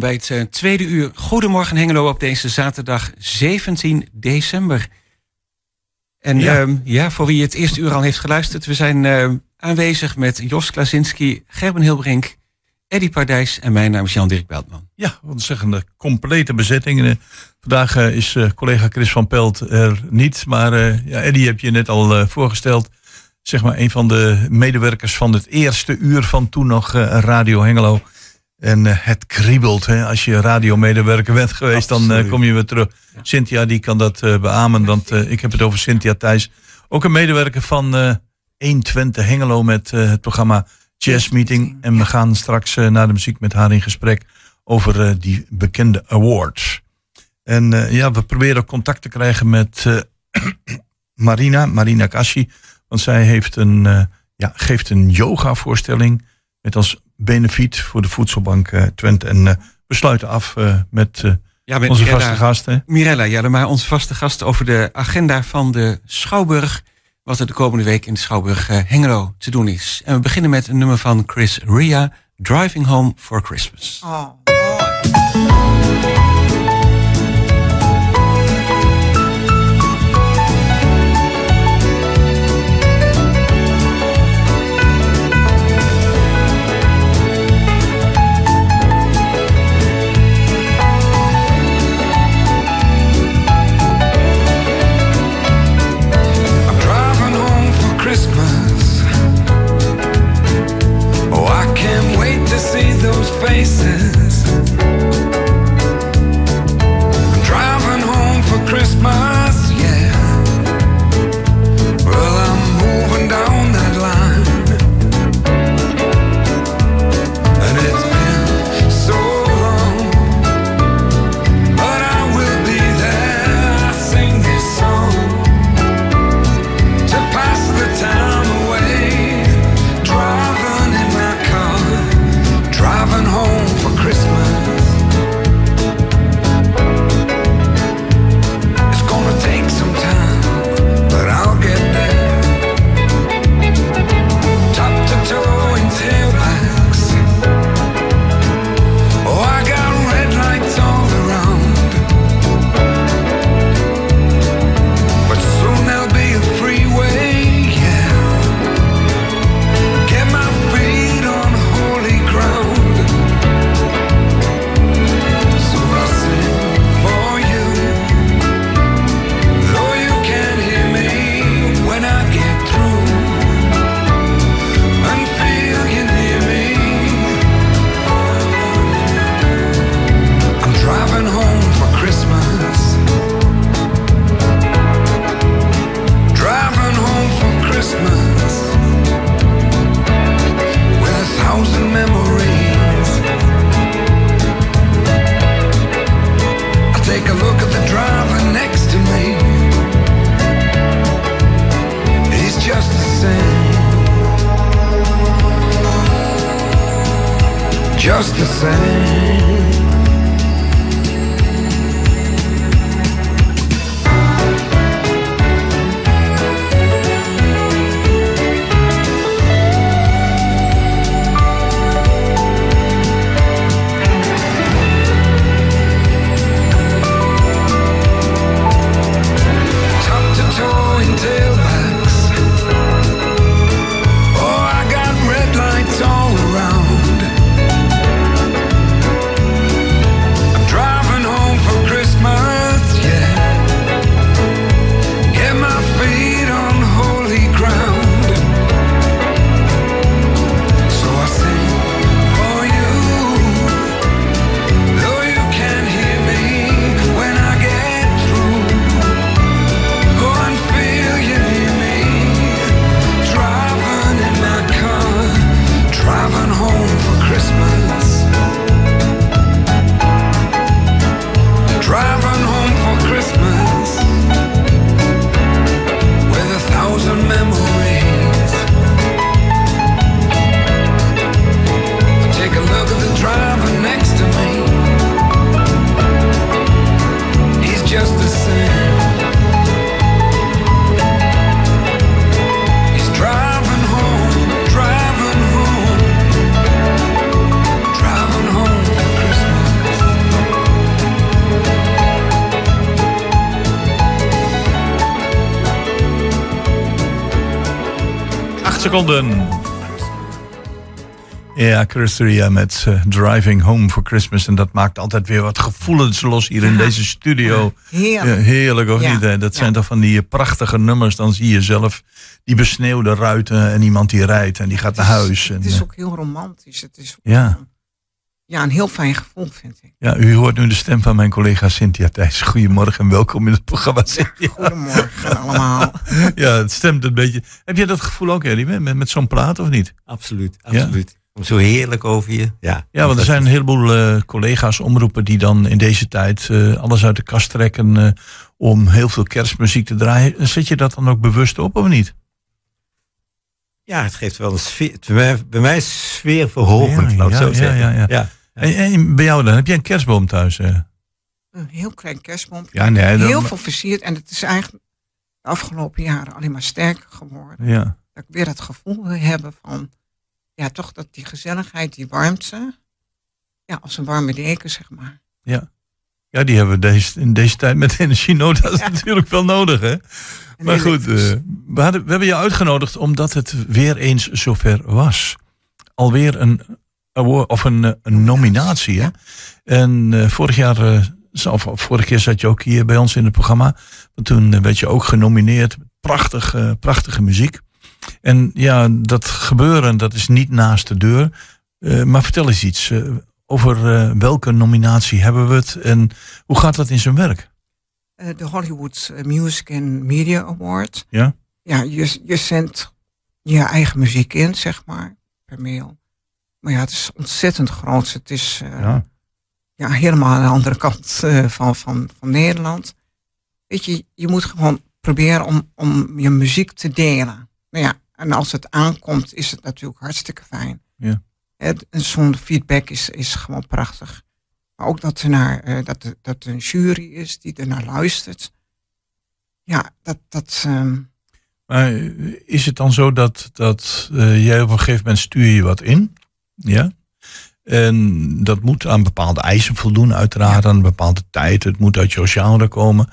welkom bij het uh, tweede uur. Goedemorgen Hengelo op deze zaterdag 17 december. En ja. Uh, ja, voor wie het eerste uur al heeft geluisterd, we zijn uh, aanwezig met Jos Klasinski, Gerben Hilbrink, Eddy Pardijs en mijn naam is Jan-Dirk Beltman. Ja, wat zeggen de complete bezetting. Vandaag is collega Chris van Pelt er niet, maar ja, Eddy heb je net al voorgesteld. Zeg maar een van de medewerkers van het eerste uur van toen nog Radio Hengelo. En uh, het kriebelt. Hè? Als je radiomedewerker bent geweest, dan uh, kom je weer terug. Ja. Cynthia die kan dat uh, beamen, want ik heb het over Cynthia Thijs. Ook een medewerker van 120 Hengelo met het programma Jazz Meeting. En we gaan straks naar de muziek met haar in gesprek over die bekende awards. En ja, we proberen contact te krijgen met Marina, Marina Kashi. Want zij heeft een, ja, geeft een yoga voorstelling met als benefiet voor de voedselbank uh, Twente. En uh, we sluiten af uh, met, ja, met onze Mirella, vaste gasten. Mirella ja, maar onze vaste gast over de agenda van de Schouwburg. Wat er de komende week in de Schouwburg Hengelo te doen is. En we beginnen met een nummer van Chris Ria, Driving Home for Christmas. Oh, seconden. Ja, Chris met uh, Driving Home for Christmas. En dat maakt altijd weer wat gevoelens los hier in deze studio. Heerlijk. heerlijk of niet? Hè? Dat zijn toch van die prachtige nummers. Dan zie je zelf die besneeuwde ruiten en iemand die rijdt en die gaat naar huis. En, het is ook heel romantisch. Het is ja. Ja, een heel fijn gevoel, vind ik. Ja, u hoort nu de stem van mijn collega Cynthia Thijs. Goedemorgen en welkom in het programma Cynthia. goedemorgen allemaal. ja, het stemt een beetje. Heb je dat gevoel ook, Eddie, met, met zo'n plaat of niet? Absoluut, absoluut. Zo heerlijk over je. Ja, ja want er zijn een heleboel uh, collega's, omroepen die dan in deze tijd uh, alles uit de kast trekken uh, om heel veel kerstmuziek te draaien. Zet je dat dan ook bewust op of niet? Ja, het geeft wel een sfeer. Bij mij is sfeerverhogend, ja, ja, zo ja, ja, ja, ja. En, en, bij jou dan? Heb jij een kerstboom thuis? Een heel klein kerstboom. Ja, nee, dan... Heel veel versierd. En het is eigenlijk de afgelopen jaren alleen maar sterker geworden. Ja. Dat ik weer het gevoel wil hebben van ja, toch dat die gezelligheid, die warmte, ja, als een warme deken, zeg maar. Ja, ja die hebben we deze, in deze tijd met energienood, dat is natuurlijk wel nodig, hè? Maar goed, uh, we, hadden, we hebben je uitgenodigd omdat het weer eens zover was. Alweer een award, of een, een nominatie, hè? En uh, vorig jaar, uh, of vorige keer zat je ook hier bij ons in het programma. Want toen werd je ook genomineerd. Prachtig, prachtige muziek. En ja, dat gebeuren, dat is niet naast de deur. Maar vertel eens iets. Over welke nominatie hebben we het en hoe gaat dat in zijn werk? De Hollywood Music and Media Award. Ja? Ja, je, je zendt je eigen muziek in, zeg maar, per mail. Maar ja, het is ontzettend groot. Het is ja. ja. helemaal aan de andere kant van, van, van Nederland. Weet je, je moet gewoon proberen om, om je muziek te delen. Nou ja, en als het aankomt, is het natuurlijk hartstikke fijn. Ja. Zo'n feedback is, is gewoon prachtig. Maar ook dat er, naar, uh, dat, er, dat er een jury is die er naar luistert. Ja, dat. dat um... Maar is het dan zo dat, dat uh, jij op een gegeven moment stuur je wat in? Ja. En dat moet aan bepaalde eisen voldoen, uiteraard, aan een bepaalde tijd. Het moet uit jouw genre komen.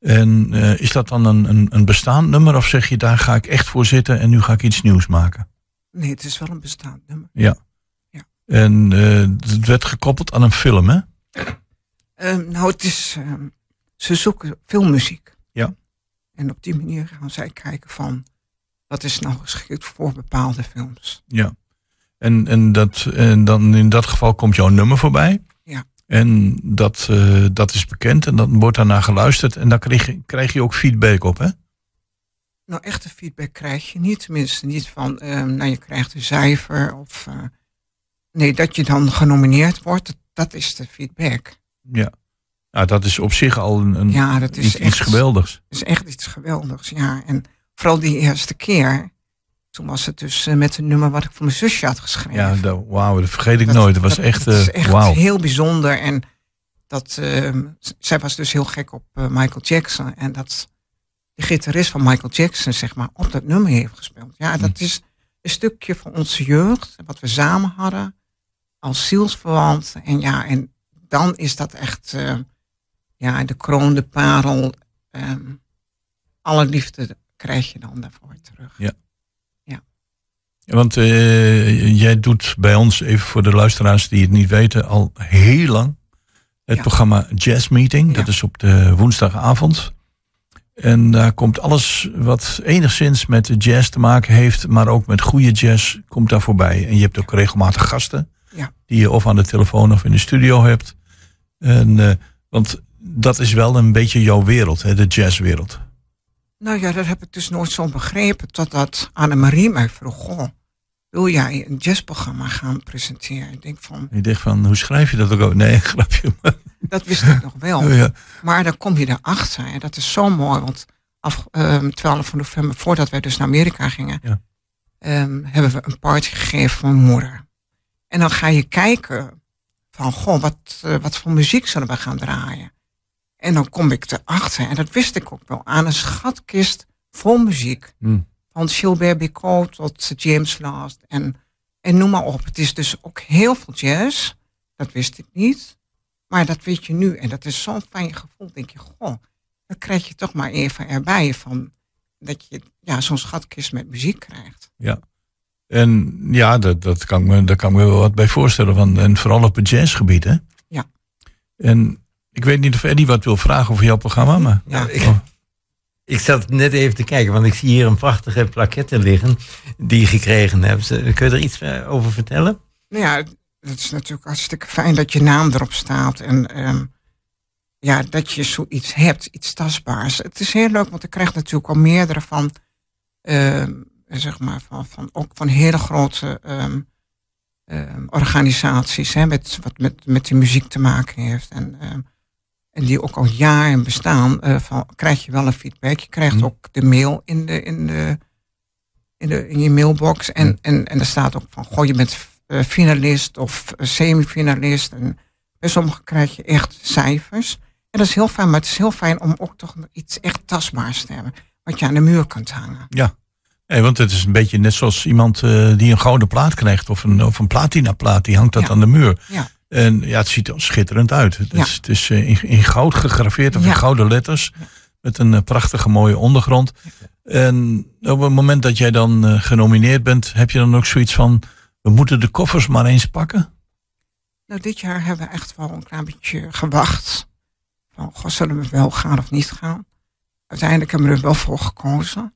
En uh, is dat dan een, een, een, bestaand nummer of zeg je daar ga ik echt voor zitten en nu ga ik iets nieuws maken? Nee, het is wel een bestaand nummer. Ja. ja. En uh, het werd gekoppeld aan een film, hè? Uh, nou, het is. Ehm, ze zoeken filmmuziek. Ja. En op die manier gaan zij kijken van. Wat is nou geschikt voor bepaalde films? Ja. En, en, dat, en dan in dat geval komt jouw nummer voorbij. En dat, uh, dat is bekend en dan wordt daarna geluisterd en dan krijg je, krijg je ook feedback op, hè? Nou, echte feedback krijg je niet. Tenminste, niet van, uh, nou, je krijgt een cijfer of... Uh, nee, dat je dan genomineerd wordt, dat, is de feedback. Ja. Nou, dat is op zich al een, een ja, dat is iets, echt, iets geweldigs. Dat is echt iets geweldigs, ja. En vooral die eerste keer toen was het dus uh, met een nummer wat ik voor mijn zusje had geschreven. Ja, wauw, dat vergeet ik nooit. Dat was echt, is echt wow. heel bijzonder. En dat, uh, zij was dus heel gek op eh, Michael Jackson. En dat de gitarist van Michael Jackson, zeg maar, op dat nummer heeft gespeeld. Ja, dat hm. is een stukje van onze jeugd, wat we samen hadden, als zielsverwant. En ja, en dan is dat echt, ja, de kroon, de parel. Um, alle liefde krijg je dan daarvoor terug. Ja. Want uh, jij doet bij ons, even voor de luisteraars die het niet weten, al heel lang het programma Jazz Meeting. Dat is op de woensdagavond. En daar komt alles wat enigszins met jazz te maken heeft, maar ook met goede jazz, komt daar voorbij. En je hebt ook regelmatig gasten, ja. die je of aan de telefoon of in de studio hebt. En, uh, want dat is wel een beetje jouw wereld, hè, de jazzwereld. Nou ja, dat heb ik dus nooit zo begrepen. Totdat Annemarie mij vroeg: Goh, wil jij een jazzprogramma gaan presenteren? Ik denk van. Je dacht van, hoe schrijf je dat ook? Nee, grapje. Maar. Dat wist ik nog wel. Oh, ja. Maar dan kom je erachter. En dat is zo mooi. Want af um, 12 november, voordat wij dus naar Amerika gingen, ja. um, hebben we een party gegeven voor mijn moeder. En dan ga je kijken van, goh, wat, uh, wat voor muziek zullen we gaan draaien? En dan kom ik erachter, en dat wist ik ook wel, aan een schatkist vol muziek. Mm. Van Gilbert Bicot tot James Last en, en noem maar op. Het is dus ook heel veel jazz. Dat wist ik niet. Maar dat weet je nu. En dat is zo'n fijn gevoel. Denk je, goh, dan krijg je toch maar even erbij van dat je ja, zo'n schatkist met muziek krijgt. Ja. En ja, dat, dat kan ik me, daar kan ik me wel wat bij voorstellen. Van, en vooral op het jazzgebied, hè? Ja. En ik weet niet of Eddie wat wil vragen over jouw programma, maar... Ja. Ik, Oh. Ik zat net even te kijken, want ik zie hier een prachtige plaquette liggen die je gekregen hebt. Kun je er iets eh, over vertellen? Nou ja, het is natuurlijk hartstikke fijn dat je naam erop staat. En ehm, ja, dat je zoiets hebt, iets tastbaars. Het is heel leuk, want ik krijg natuurlijk al meerdere van, ehm, zeg maar, van, van, ook van hele grote ehm, organisaties, hè, met, wat met, met die muziek te maken heeft. En, en die ook al jaren bestaan, eh, van, krijg je wel een feedback. Je krijgt Mhm. ook de mail in, de, in, de, in, de, in je mailbox. En, en, en er staat ook van, goh, je bent eh, finalist of eh, semifinalist. En bij sommigen krijg je echt cijfers. En dat is heel fijn, maar het is heel fijn om ook toch iets echt tastbaars te hebben. Wat je aan de muur kunt hangen. Nee, want het is een beetje net zoals iemand die een gouden plaat krijgt of een, of een platina plaat, die hangt dat Ja. aan de muur. Ja. En ja, het ziet er schitterend uit. Het Ja. is, het is eh, in, in goud gegraveerd of in Ja. gouden letters. Met een eh, prachtige mooie ondergrond. En op het moment dat jij dan eh, genomineerd bent, heb je dan ook zoiets van, we moeten de koffers maar eens pakken? Nou, dit jaar hebben we echt wel een klein beetje gewacht. Van, goh, zullen we wel gaan of niet gaan? Uiteindelijk hebben we er wel voor gekozen.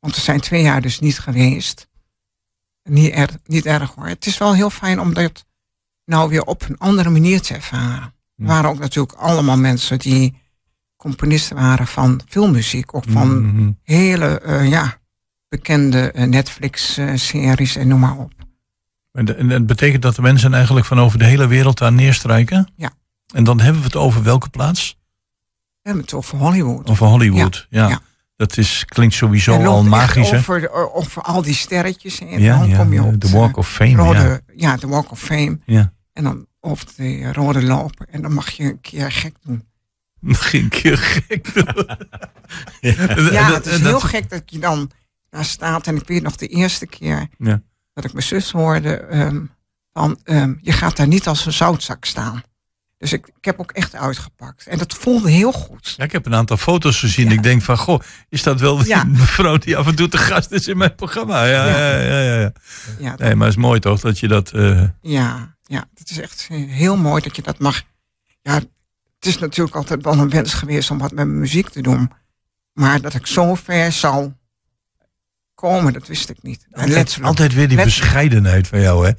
Want we zijn twee jaar dus niet geweest. Niet, er, niet erg hoor. Het is wel heel fijn om dat nou weer op een andere manier te ervaren. Er waren ook natuurlijk allemaal mensen die componisten waren van filmmuziek. Ook van Mhm. hele eh, ja, bekende eh, Netflix-series en noem maar op. En, de- en dat betekent dat de mensen eigenlijk van over de hele wereld daar neerstrijken? Ja. En dan hebben we het over welke plaats? We hebben het over Hollywood. Over Hollywood. Ja. ja. Dat is, klinkt sowieso al magisch, over, de- over al die sterretjes. En Ja, dan kom je op de Walk of Fame. rode, ja. ja. de Walk of Fame. Ja. En dan op de rode loper. En dan mag je een keer gek doen. Mag je een keer gek doen. Ja, het is dat- heel gek dat je dan daar staat. En ik weet nog de eerste keer Ja. dat ik mijn zus hoorde. ehm, van, ehm, je gaat daar niet als een zoutzak staan. Dus ik, ik heb ook echt uitgepakt. En dat voelde heel goed. Ja, ik heb een aantal foto's gezien. Ja. Ik denk van, goh, is dat wel Ja. mevrouw die af en toe te gast is in mijn programma? Ja, ja, Ja. ja. ja, ja. Ja, Nee, maar het is mooi toch dat je dat... eh, Ja, ja, het is echt heel mooi dat je dat mag. Ja, het is natuurlijk altijd wel een wens geweest om wat met muziek te doen. Maar dat ik zo ver zou komen, dat wist ik niet. En altijd, letterlijk. altijd weer die Letterlijk. bescheidenheid van jou, hè?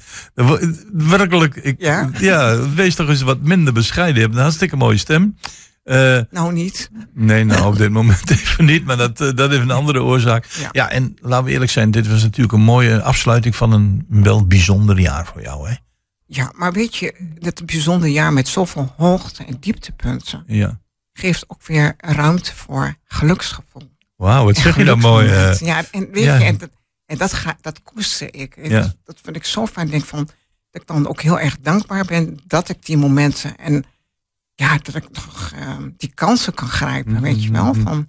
Werkelijk, ik, Ja? ja, wees toch eens wat minder bescheiden. Je hebt een hartstikke mooie stem. Eh, Nou niet. nee, nou op dit moment even niet, maar dat, eh, dat heeft een andere oorzaak. Ja. Ja, en laten we eerlijk zijn, dit was natuurlijk een mooie afsluiting van een wel bijzonder jaar voor jou, hè? Ja, maar weet je, dit bijzonder jaar met zoveel hoogte- en dieptepunten Ja. geeft ook weer ruimte voor geluksgevoel. Wauw, wat zeg je dan mooi. eh. ja, en weet ja. je, en dat, en dat, ga, dat koester ik. En Ja. dat, dat vind ik zo fijn. Ik denk van, dat ik dan ook heel erg dankbaar ben dat ik die momenten en ja, dat ik nog ehm, die kansen kan grijpen, weet je wel. Mhm. Van,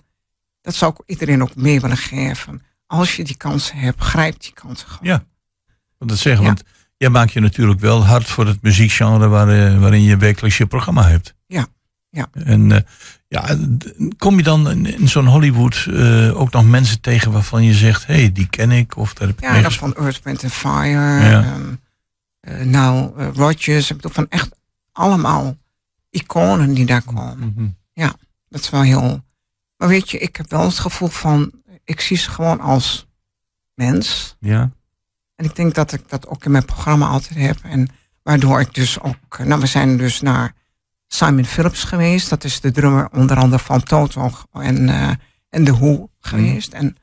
dat zou ik iedereen ook mee willen geven. Als je die kansen hebt, grijp die kansen gewoon. Ja. Want dat zeggen, Ja. want jij maakt je natuurlijk wel hard voor het muziekgenre waar, eh, waarin je wekelijks je programma hebt. Ja, ja. En eh, ja, kom je dan in, in zo'n Hollywood eh, ook nog mensen tegen waarvan je zegt, hé, hey, die ken ik? Of daar heb ik Ja, dat van Earth, Wind and Fire. Ja. ehm, eh, nou, Rodgers. Ik bedoel, van echt allemaal iconen die daar komen. Mhm. Dat is wel heel... Maar weet je, ik heb wel het gevoel van... Ik zie ze gewoon als mens. Ja, En ik denk dat ik dat ook in mijn programma altijd heb. En waardoor ik dus ook... Nou, we zijn dus naar Simon Phillips geweest. Dat is de drummer onder andere van Toto en, eh, en The Who geweest. En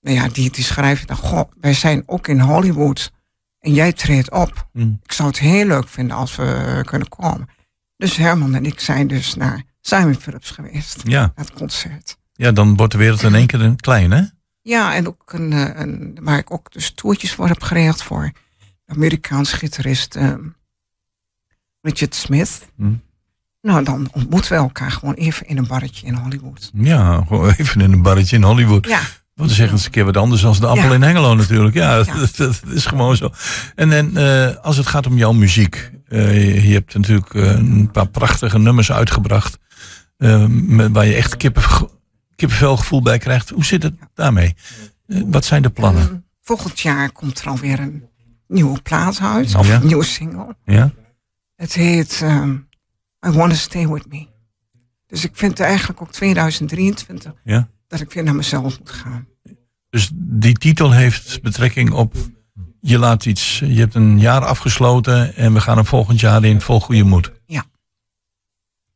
nou ja, die, die schrijven dan... Goh, wij zijn ook in Hollywood. En jij treedt op. Mm. Ik zou het heel leuk vinden als we eh, kunnen komen. Dus Herman en ik zijn dus naar Simon Phillips geweest. ja. het concert. ja, dan wordt de wereld in één keer een klein, hè? Ja, en ook een, eh, een, waar ik ook dus toertjes voor heb geregeld voor de Amerikaanse gitarist ehm, Richard Smith. Hm. Nou, dan ontmoeten we elkaar gewoon even in een barretje in Hollywood. Ja, gewoon even in een barretje in Hollywood. Ja, dan zeggen ze een keer wat anders dan de appel Ja. in Hengelo natuurlijk. Ja, Ja. Dat, dat is gewoon zo. En, en eh, als het gaat om jouw muziek. eh, je, hebt natuurlijk een paar prachtige nummers uitgebracht. met, waar je echt kippen, kippenvelgevoel bij krijgt. Hoe zit het daarmee? Eh, wat zijn de plannen? Ehm, volgend jaar komt er alweer een nieuwe plaat uit. Of een nieuwe single. Ja? Het heet ehm, I Wanna Stay With Me. Dus ik vind eigenlijk ook 2023 Ja. dat ik weer naar mezelf moet gaan. Dus die titel heeft betrekking op. Je laat iets. Je hebt een jaar afgesloten en we gaan er volgend jaar in vol goede moed. Ja.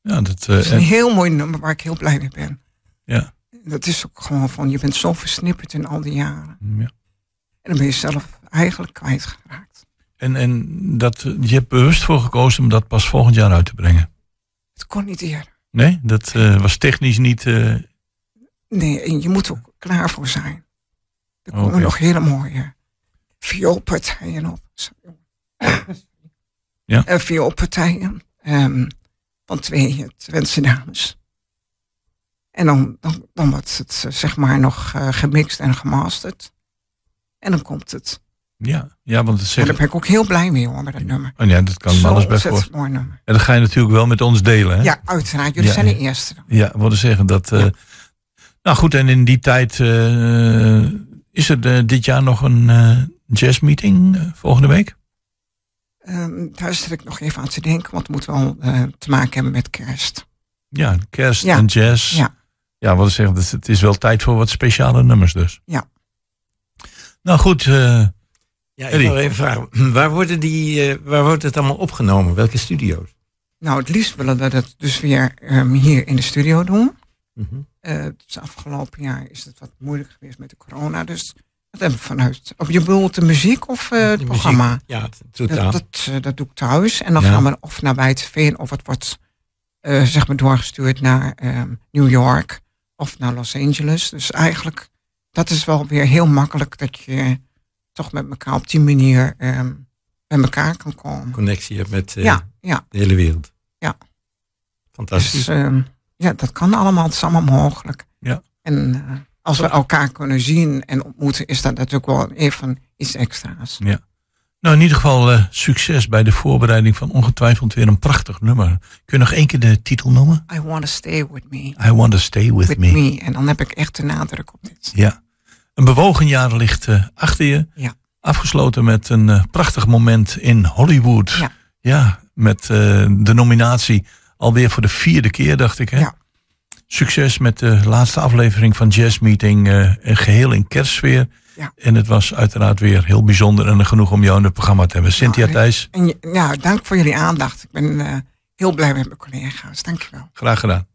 Ja, dat. eh, Het is een en- heel mooi nummer waar ik heel blij mee ben. Ja. Dat is ook gewoon van, je bent zo versnipperd in al die jaren. ja. En dan ben je zelf eigenlijk kwijtgeraakt. En, en dat, je hebt bewust voor gekozen om dat pas volgend jaar uit te brengen. Het kon niet eerder. Nee, dat eh, was technisch niet. eh, Nee, en je moet er ook klaar voor zijn. Er komen nog hele mooie vioolpartijen op. Ja. Eh, vioolpartijen ehm, van twee Twentse dames. En dan, dan, dan wordt het eh, zeg maar nog eh, gemixt en gemasterd. En dan komt het. ja, ja, want het zegt. daar ben ik ook heel blij mee hoor, met dat nummer. Oh ja, dat kan me alles bij voor. mooi nummer. En dat ga je natuurlijk wel met ons delen. Hè? Ja, uiteraard. Jullie Ja, zijn de eerste. Ja, wilde zeggen dat. eh, Nou goed, en in die tijd is er dit jaar nog een jazzmeeting volgende week? Ehm, daar zit ik nog even aan te denken, want het moet wel te maken hebben met kerst. Ja, kerst Ja. en jazz. Ja. Ja, wilde zeggen, dat het is wel tijd voor wat speciale nummers dus. Ja. Nou goed, eh, Ja, ik Eddie. wil even vragen. Waar, worden die, eh, waar wordt het allemaal opgenomen? Welke studio's? Nou, het liefst willen we dat dus weer ehm, hier in de studio doen. Mhm. Eh, het afgelopen jaar is het wat moeilijk geweest met de corona, dus dat hebben we vanuit. Op je bedoelt de muziek of eh, het programma? Ja, het totaal. Dat, dat, dat doe ik thuis. En dan Ja. gaan we of naar Wijteveen of het wordt eh, zeg maar doorgestuurd naar ehm, New York of naar Los Angeles. Dus eigenlijk, dat is wel weer heel makkelijk dat je toch met elkaar op die manier ehm, bij elkaar kan komen. Connectie hebt met eh, Ja, ja. de hele wereld. Ja. Fantastisch. Dus ehm, ja, dat kan allemaal, het is allemaal mogelijk. Ja. En eh, als we elkaar kunnen zien en ontmoeten, is dat natuurlijk wel even iets extra's. Nou in ieder geval eh, succes bij de voorbereiding van ongetwijfeld weer een prachtig nummer. Kun je nog één keer de titel noemen? I want to stay with me. I Want to Stay With, With me. me. En dan heb ik echt de nadruk op dit. Ja. Een bewogen jaar ligt eh, achter je. Ja. Afgesloten met een eh, prachtig moment in Hollywood. Ja. Ja, met de nominatie alweer voor de vierde keer, dacht ik. Hè? Ja. Succes met de laatste aflevering van Jazz Meeting. eh, geheel in kerstsfeer. Ja. En het was uiteraard weer heel bijzonder en genoeg om jou in het programma te hebben. Cynthia Nou, Thijs, En je- ja, dank voor jullie aandacht. Ik ben eh, heel blij met mijn collega's. Dankjewel. graag gedaan.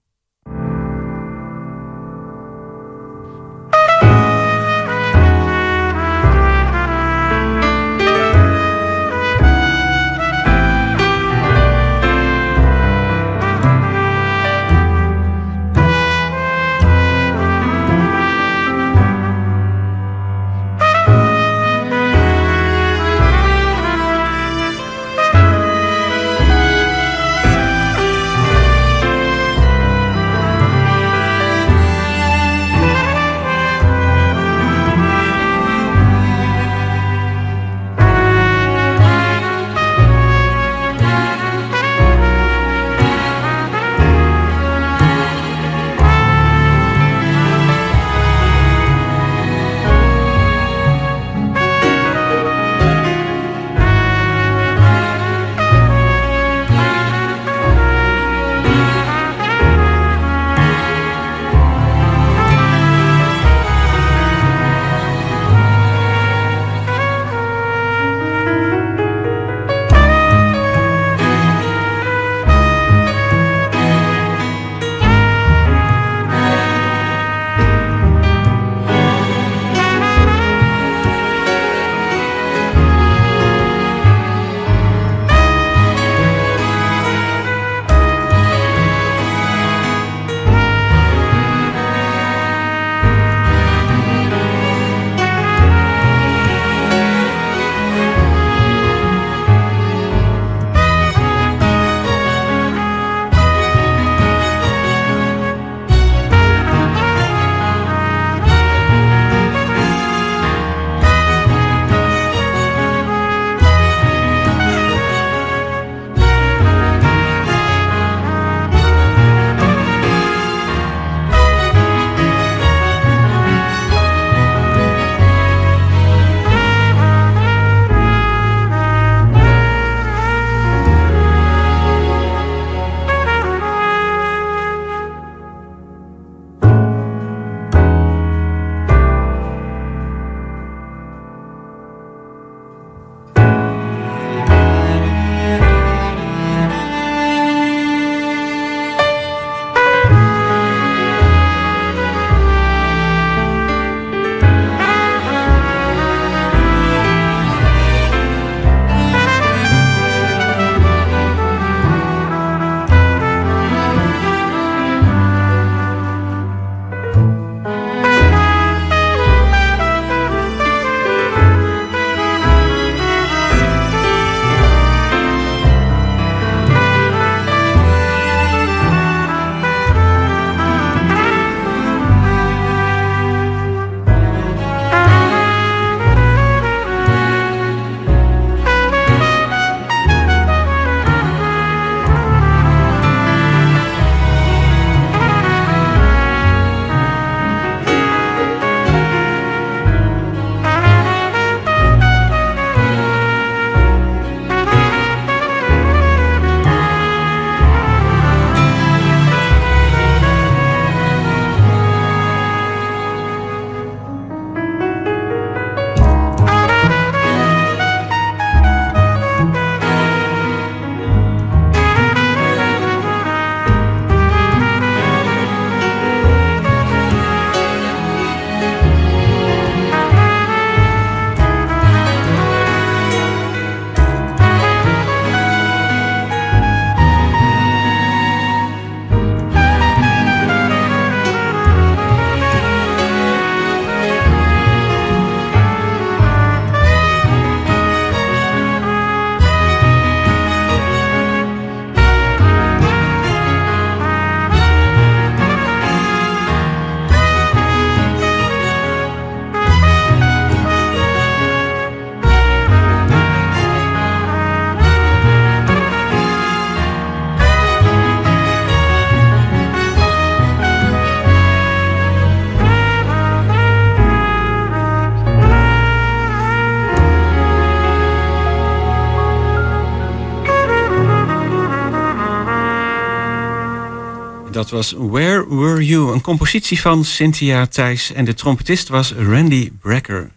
Was Where Were You? Een compositie van Cynthia Thijs. En de trompetist was Randy Brecker.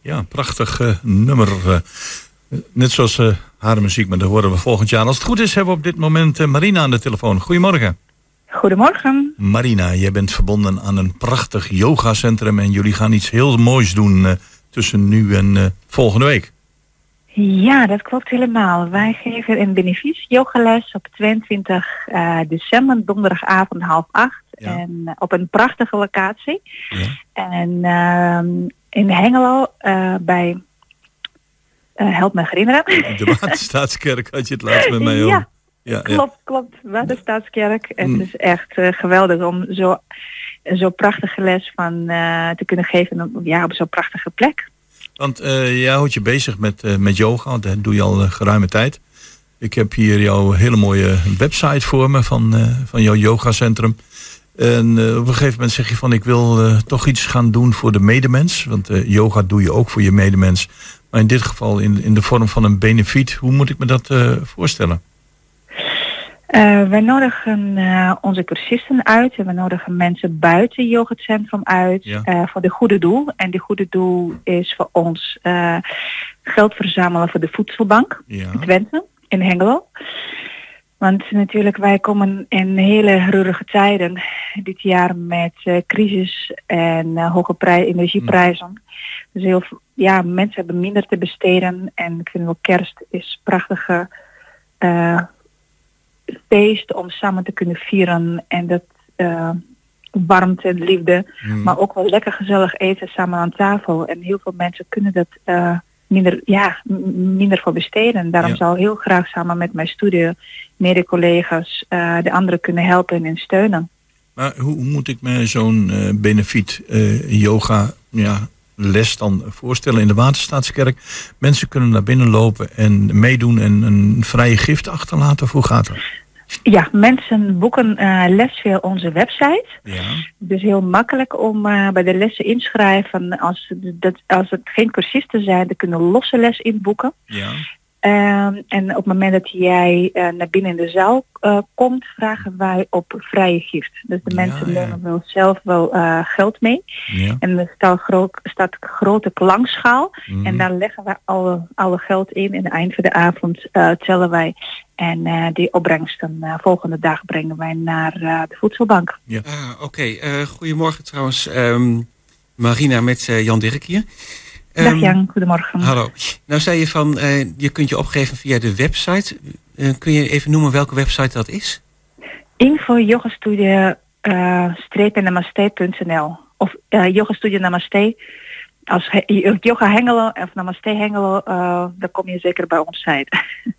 Ja, prachtig uh, nummer. Uh, net zoals uh, haar muziek, maar dat horen we volgend jaar. Als het goed is, hebben we op dit moment Marina aan de telefoon. Goedemorgen. Goedemorgen. Marina, jij bent verbonden aan een prachtig yogacentrum en jullie gaan iets heel moois doen tussen nu en volgende week. Ja, dat klopt helemaal. Wij geven een benefice yogales op 22 uh, december, donderdagavond half acht. Ja. En uh, op een prachtige locatie. Ja. En uh, in Hengelo uh, bij, help me herinneren. De Waterstaatskerk had je het laatst met mij over. Ja, klopt, klopt. Waterstaatskerk. Mm. Het is echt geweldig om zo, zo prachtige les van te kunnen geven ja, op zo'n prachtige plek. Want uh, jij houdt je bezig met, uh, met yoga, dat doe je al uh, geruime tijd. Ik heb hier jouw hele mooie website voor me van, van jouw yogacentrum. En op een gegeven moment zeg je van ik wil toch iets gaan doen voor de medemens. Want yoga doe je ook voor je medemens. Maar in dit geval in, in de vorm van een benefiet. Hoe moet ik me dat voorstellen? Uh, wij nodigen uh, onze cursisten uit en we nodigen mensen buiten het centrum uit ja. uh, voor de goede doel. En de goede doel is voor ons geld verzamelen voor de voedselbank ja. in Twente, in Hengelo. Want natuurlijk, wij komen in hele rurige tijden dit jaar met crisis en hoge prij energieprijzen. Mm. Dus heel ja, mensen hebben minder te besteden en ik vind wel kerst is prachtige feest om samen te kunnen vieren en dat uh, warmte en liefde, mm. maar ook wel lekker gezellig eten samen aan tafel. En heel veel mensen kunnen dat uh, minder, ja, minder voor besteden. Daarom ja. zou ik heel graag samen met mijn studie, mede-collega's, uh, de anderen kunnen helpen en steunen. Maar hoe moet ik me zo'n benefiet yoga ja, les dan voorstellen in de Waterstaatskerk. Mensen kunnen naar binnen lopen en meedoen en een vrije gift achterlaten. Hoe gaat dat? Ja, mensen boeken uh, les via onze website. Ja. Dus heel makkelijk om uh, bij de lessen inschrijven. Als, dat, als het geen cursisten zijn, dan kunnen losse les inboeken. Ja. Um, en op het moment dat jij uh, naar binnen in de zaal uh, komt, vragen wij op vrije gift. Dus de ja, mensen nemen wel zelf wel uh, geld mee. Ja. En er staat, groot, staat grote klankschaal. Mm. En daar leggen wij alle, alle geld in. En aan het eind van de avond tellen wij. En die opbrengsten volgende dag brengen wij naar de voedselbank. Ja. Ah, Oké, okay. goedemorgen trouwens. Um, Marina met Jan Dirk hier. Dag ehm, Jan, goedemorgen. Hallo. Nou zei je van, uh, je kunt je opgeven via de website. Uh, kun je even noemen welke website dat is? Info yogastudie uh, namaste.nl of uh, yogastudio namaste. Als yoga Hengelo of namaste Hengelo, dan kom je zeker bij ons site.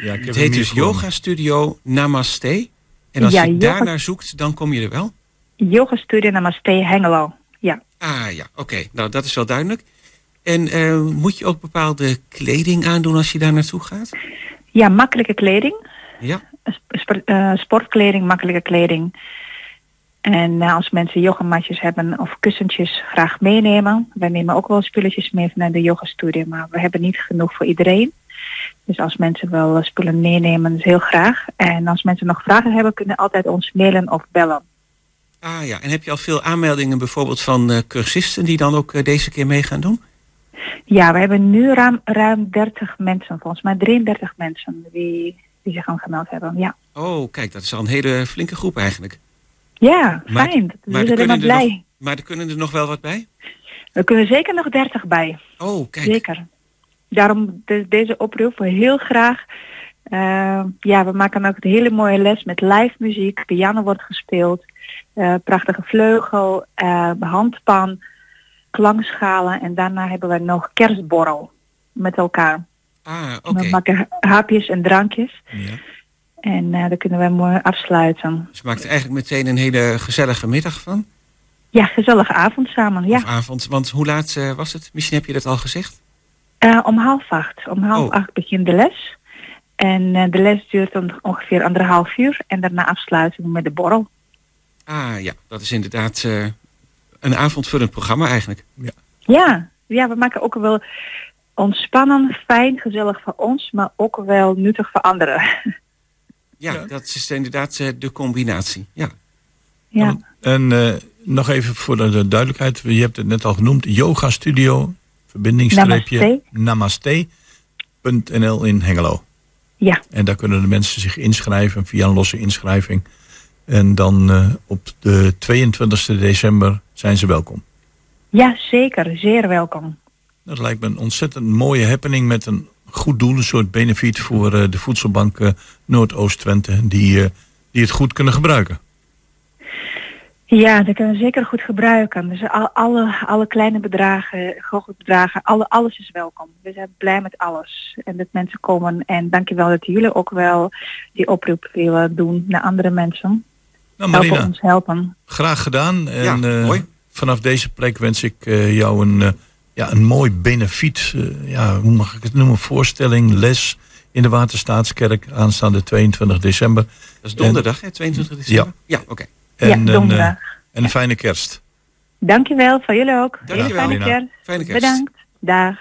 Ja, het heet dus Yoga Studio Namaste. En als ja, je yoga... daarnaar zoekt, dan kom je er wel? Yoga Studio Namaste Hengelo, ja. Ah ja, oké. Nou, dat is wel duidelijk. En uh, moet je ook bepaalde kleding aandoen als je daar naartoe gaat? Ja, makkelijke kleding. Ja. Sp uh, sportkleding, makkelijke kleding. En uh, als mensen yogamatjes hebben of kussentjes graag meenemen. Wij nemen ook wel spulletjes mee naar de yogastudie, maar we hebben niet genoeg voor iedereen. Dus als mensen wel spullen meenemen, is heel graag. En als mensen nog vragen hebben, kunnen altijd ons mailen of bellen. Ah ja, en heb je al veel aanmeldingen bijvoorbeeld van cursisten die dan ook deze keer mee gaan doen? Ja, we hebben nu ruim, ruim 30 mensen, volgens mij 33 mensen die, die zich aangemeld hebben. Ja. Oh, kijk, dat is al een hele flinke groep eigenlijk. Ja, fijn. Maar, we zijn helemaal blij. Nog, maar er kunnen er nog wel wat bij? Er kunnen zeker nog 30 bij. Oh, kijk. Zeker. Daarom de, deze oproep heel graag. Uh, ja, we maken ook een hele mooie les met live muziek. Piano wordt gespeeld. Uh, prachtige vleugel, uh, handpan klankschalen en daarna hebben we nog kerstborrel met elkaar. Ah, oké. We maken hapjes en drankjes. Ja. En uh, daar kunnen we mooi afsluiten. Dus je maakt eigenlijk meteen een hele gezellige middag van? Ja, gezellige avond samen, ja. Of avond, want hoe laat uh, was het? Misschien heb je dat al gezegd? Uh, om half acht. Om half oh. acht begint de les. En de les duurt ongeveer anderhalf uur. En daarna afsluiten we met de borrel. Ah ja, dat is inderdaad een avondvullend programma eigenlijk. Ja. ja, ja, we maken ook wel ontspannen, fijn, gezellig voor ons, maar ook wel nuttig voor anderen. Ja, dat is inderdaad eh, de combinatie. Ja. Ja. En eh, nog even voor de duidelijkheid. Je hebt het net al genoemd. Yoga Studio, verbindingsstreepje, namaste.nl in Hengelo. Ja. En daar kunnen de mensen zich inschrijven via een losse inschrijving. En dan uh, op de 22 december zijn ze welkom. Ja, zeker. Zeer welkom. Dat lijkt me een ontzettend mooie happening met een goed doel. Een soort benefiet voor uh, de voedselbank uh, Noordoost-Twente. Die, die het goed kunnen gebruiken. Ja, dat kunnen we zeker goed gebruiken. Dus al, alle, alle kleine bedragen, grote bedragen, alle, alles is welkom. We zijn blij met alles. En dat mensen komen. En dankjewel dat jullie ook wel die oproep willen doen naar andere mensen. Nou, Marina, helpen ons helpen. Graag gedaan. En, Ja, uh, mooi. vanaf deze plek wens ik uh, jou een, uh, ja, een mooi benefiet. uh, ja, hoe mag ik het noemen? Voorstelling, les in de Waterstaatskerk aanstaande 22 december. Dat is donderdag, hè? 22 december? Ja, oké. Okay. En, ja, een, donderdag. uh, en een fijne kerst. Dankjewel, van jullie ook. Dankjewel, Fijne Marina. kerst. Fijne kerst. Bedankt. Dag.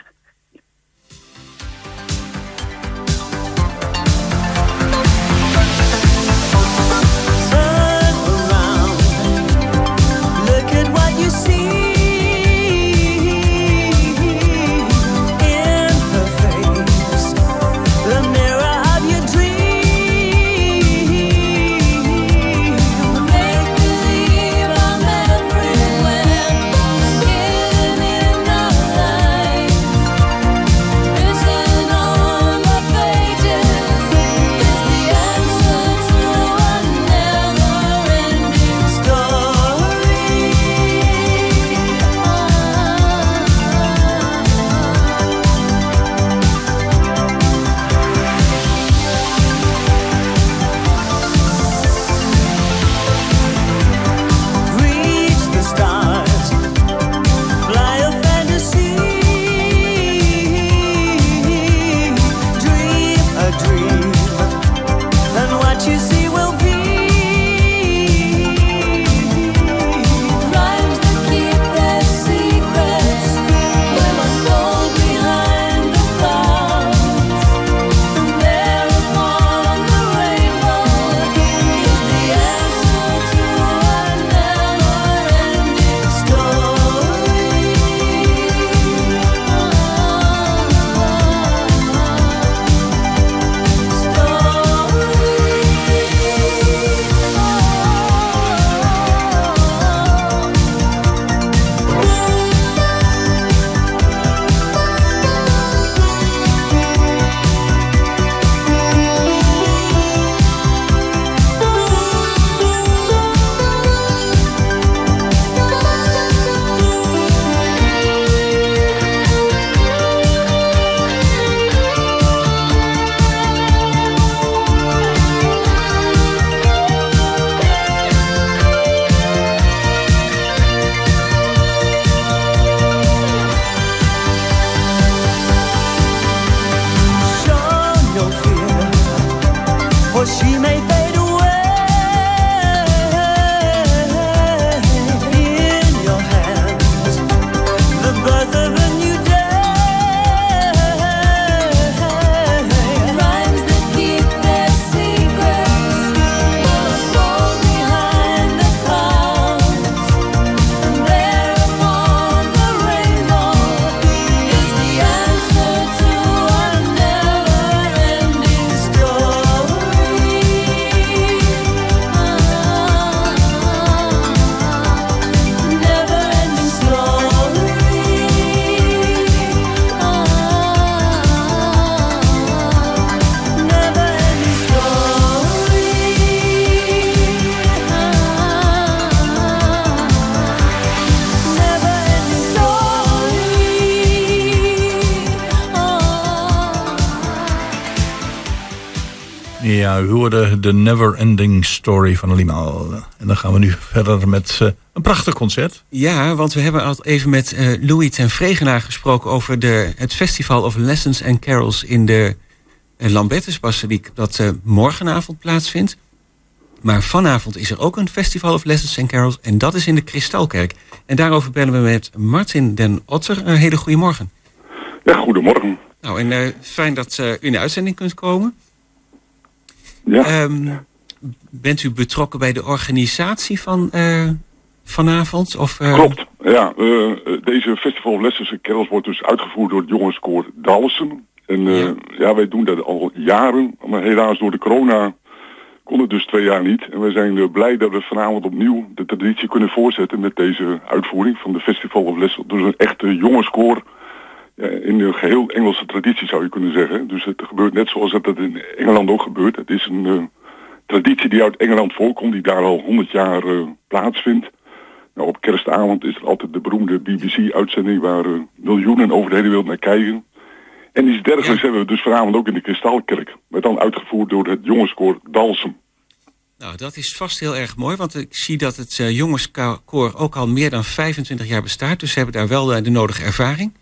U hoorde de Never Ending Story van Limaal. En dan gaan we nu verder met uh, een prachtig concert. Ja, want we hebben al even met uh, Louis ten Vregenaar gesproken over de, het Festival of Lessons and Carols in de uh, Lambertusbasiliek, dat uh, morgenavond plaatsvindt. Maar vanavond is er ook een Festival of Lessons and Carols en dat is in de Kristalkerk. En daarover bellen we met Martin den Otter. Een hele goede morgen. Ja, goedemorgen. Nou, en fijn dat u in de uitzending kunt komen. Ja. Um, bent u betrokken bij de organisatie van eh, vanavond? Of, eh, Klopt, ja. eh, deze Festival of Lessons en Kerels wordt dus uitgevoerd door het jongenskoor Dalsen. En Ja. ja. wij doen dat al jaren, maar helaas door de corona kon het dus twee jaar niet. En wij zijn blij dat we vanavond opnieuw de traditie kunnen voortzetten met deze uitvoering van de Festival of Lessons. Dus een echte jongenskoor ja, in de geheel Engelse traditie zou je kunnen zeggen. Dus het gebeurt net zoals dat het in Engeland ook gebeurt. Het is een eh, traditie die uit Engeland voorkomt, die daar al 100 jaar eh, plaatsvindt. Nou, op kerstavond is er altijd de beroemde BBC-uitzending waar eh, miljoenen over de hele wereld naar kijken. En iets dergelijks hebben we dus vanavond ook in de Kristalkerk. Maar dan uitgevoerd door het jongenskoor Dalsem. Nou, dat is vast heel erg mooi, want ik zie dat het jongenskoor ook al meer dan 25 jaar bestaat. Dus ze hebben daar wel de nodige ervaring.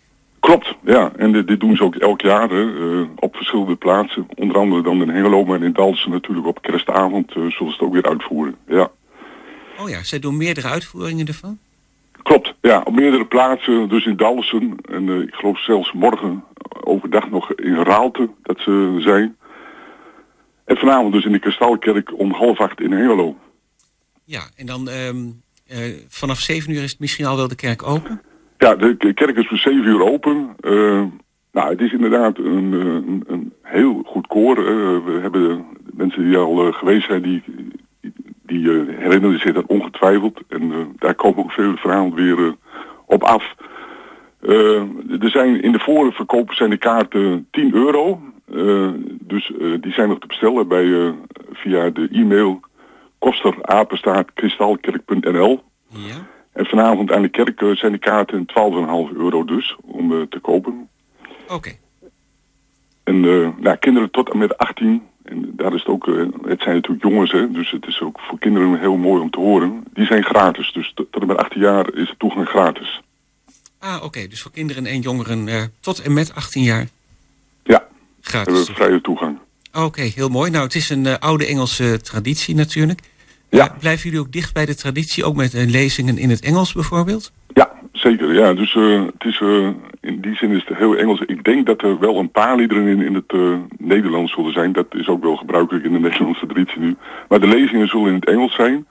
Klopt, ja. En dit, dit doen ze ook elk jaar hè, eh, op verschillende plaatsen. Onder andere dan in Hengelo, maar in Dalsen natuurlijk op kerstavond eh, zullen ze het ook weer uitvoeren. Ja. Oh ja, zij doen meerdere uitvoeringen ervan. Klopt, ja. Op meerdere plaatsen, dus in Dalsen. En eh, ik geloof zelfs morgen overdag nog in Raalte dat ze zijn. En vanavond dus in de Kristalkerk om half acht in Hengelo. Ja, en dan ehm, eh, vanaf 7 uur is het misschien al wel de kerk open. Ja, de kerk is voor zeven uur open. Eh, nou, het is inderdaad een, eh, een, een heel goed koor. eh. we hebben mensen die al geweest zijn, die, die herinneren zich dat ongetwijfeld. En daar komen ook veel vanavond weer op af. Er zijn in de voorverkoop zijn de kaarten 10 euro. Dus die zijn nog te bestellen bij, via de e-mail kosterapenstaatkristalkerk.nl. Ja. En vanavond aan de kerk eh, zijn de kaarten 12,5 euro dus om eh, te kopen. Oké. En nou, kinderen tot en met 18, en daar is het ook, het zijn natuurlijk jongens, hè, dus het is ook voor kinderen heel mooi om te horen. Die zijn gratis, dus tot, en met 18 jaar is de toegang gratis. Ah, oké. Dus voor kinderen en jongeren tot en met 18 jaar Ja, hebben gratis. we vrije toegang. Oké, heel mooi. Nou, het is een oude Engelse traditie natuurlijk. Ja. Blijven jullie ook dicht bij de traditie, ook met eh, lezingen in het Engels bijvoorbeeld? Ja, zeker. Ja, dus eh, het is, eh, in die zin is het heel Engels. Ik denk dat er wel een paar liederen in, in het Nederlands zullen zijn. Dat is ook wel gebruikelijk in de Nederlandse traditie nu. Maar de lezingen zullen in het Engels zijn.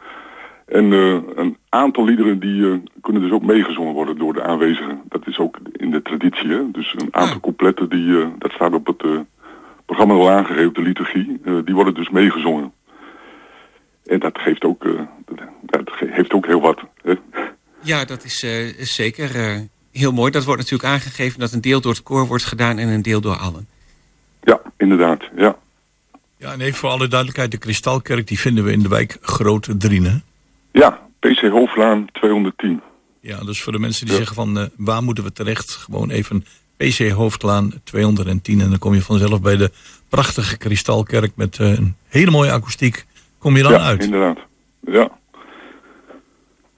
En een aantal liederen die kunnen dus ook meegezongen worden door de aanwezigen. Dat is ook in de traditie. Hè? Dus een aantal Ah. coupletten, die, dat staat op het programma al aangegeven, de liturgie. die worden dus meegezongen. En dat geeft ook, eh, dat, ge- heeft ook heel wat. Hè? Ja, dat is, eh, is zeker eh, heel mooi. Dat wordt natuurlijk aangegeven dat een deel door het koor wordt gedaan en een deel door allen. Ja, inderdaad. Ja. Ja, en even voor alle duidelijkheid, de Kristalkerk die vinden we in de wijk Grote Drienen. Ja, PC Hoofdlaan 210. Ja, dus voor de mensen die Ja. zeggen van eh, waar moeten we terecht, gewoon even PC Hoofdlaan 210 en dan kom je vanzelf bij de prachtige Kristalkerk met eh, een hele mooie akoestiek. Kom je dan ja, uit? inderdaad. Ja,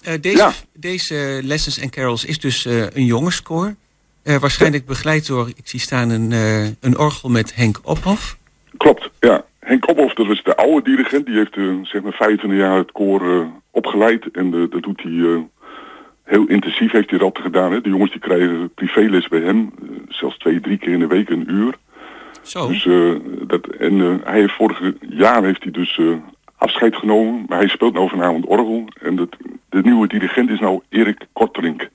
Eh, deze, Ja. deze Lessons and Carols is dus eh, een jongenskoor. Eh, waarschijnlijk begeleid door, ik zie staan, een, eh, een orgel met Henk Ophof. klopt. Ja. Henk Ophoff, dat is de oude dirigent. Die heeft zeg maar 25 jaar het koor eh, opgeleid. En dat doet hij eh, heel intensief, heeft hij dat gedaan. Hè. De jongens die krijgen privéles bij hem. zelfs twee, drie keer in de week een uur. Zo, Dus, eh, dat, en eh, hij heeft vorig jaar heeft hij dus eh, afscheid genomen. Maar hij speelt nou vanavond orgel. En dat, de nieuwe dirigent is nou Erik Korterink.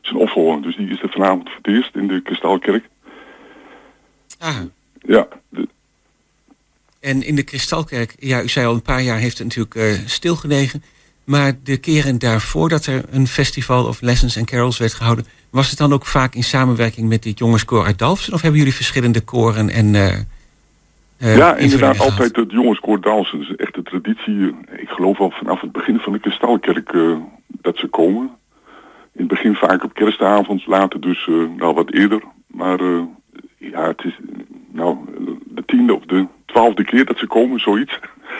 Zijn opvolger. Dus die is er vanavond voor het eerst in de Kristalkerk. ah. Ja, de- En in de Kristalkerk, ja, u zei al een paar jaar heeft het natuurlijk eh, stilgelegen. Maar de keren daarvoor dat er een festival of Lessons and Carols werd gehouden... was het dan ook vaak in samenwerking met dit jongenskoor uit Dalfsen? Of hebben jullie verschillende koren en... eh, eh, ja, inderdaad, altijd het jongenskoor. Dat is echt de traditie. Ik geloof al vanaf het begin van de Kristalkerk eh, dat ze komen. In het begin vaak op kerstavond, later dus eh, nou wat eerder. Maar ja, het is nou de tiende of de twaalfde keer dat ze komen, zoiets.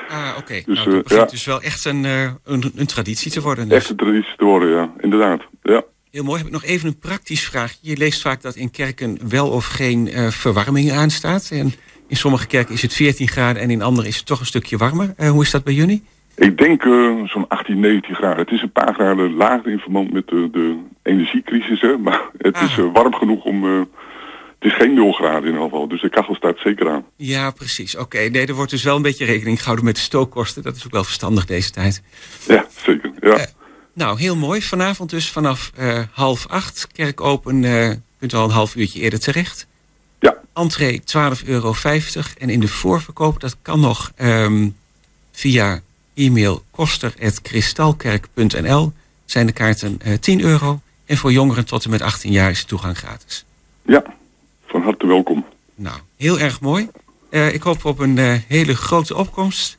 Ah, oké. Dus, nou, dat begint ja. dus wel echt een, een, een traditie te worden. Dus. Echte traditie te worden, ja, inderdaad. Ja. Heel mooi. Heb ik nog even een praktisch vraagje. Je leest vaak dat in kerken wel of geen verwarming aanstaat. En in sommige kerken is het 14 graden en in andere is het toch een stukje warmer. Eh, hoe is dat bij jullie? Ik denk eh, zo'n 18, 19 graden. Het is een paar graden lager in verband met de, de energiecrisis, hè. Maar het is Ah. eh, warm genoeg om... het is geen 0 graden in ieder geval. Dus de kachel staat zeker aan. Ja, precies. Oké, nee, er wordt dus wel een beetje rekening gehouden met de stookkosten. Dat is ook wel verstandig deze tijd. Ja, zeker. Ja. Nou, heel mooi. Vanavond dus vanaf half acht. Kerk open, eh kunt al een half uurtje eerder terecht. Entree 12,50 euro. En in de voorverkoop, dat kan nog ehm, via e-mail koster.kristalkerk.nl zijn de kaarten eh 10 euro. En voor jongeren tot en met 18 jaar is de toegang gratis. ja, van harte welkom. Nou, heel erg mooi. Eh, ik hoop op een eh, hele grote opkomst.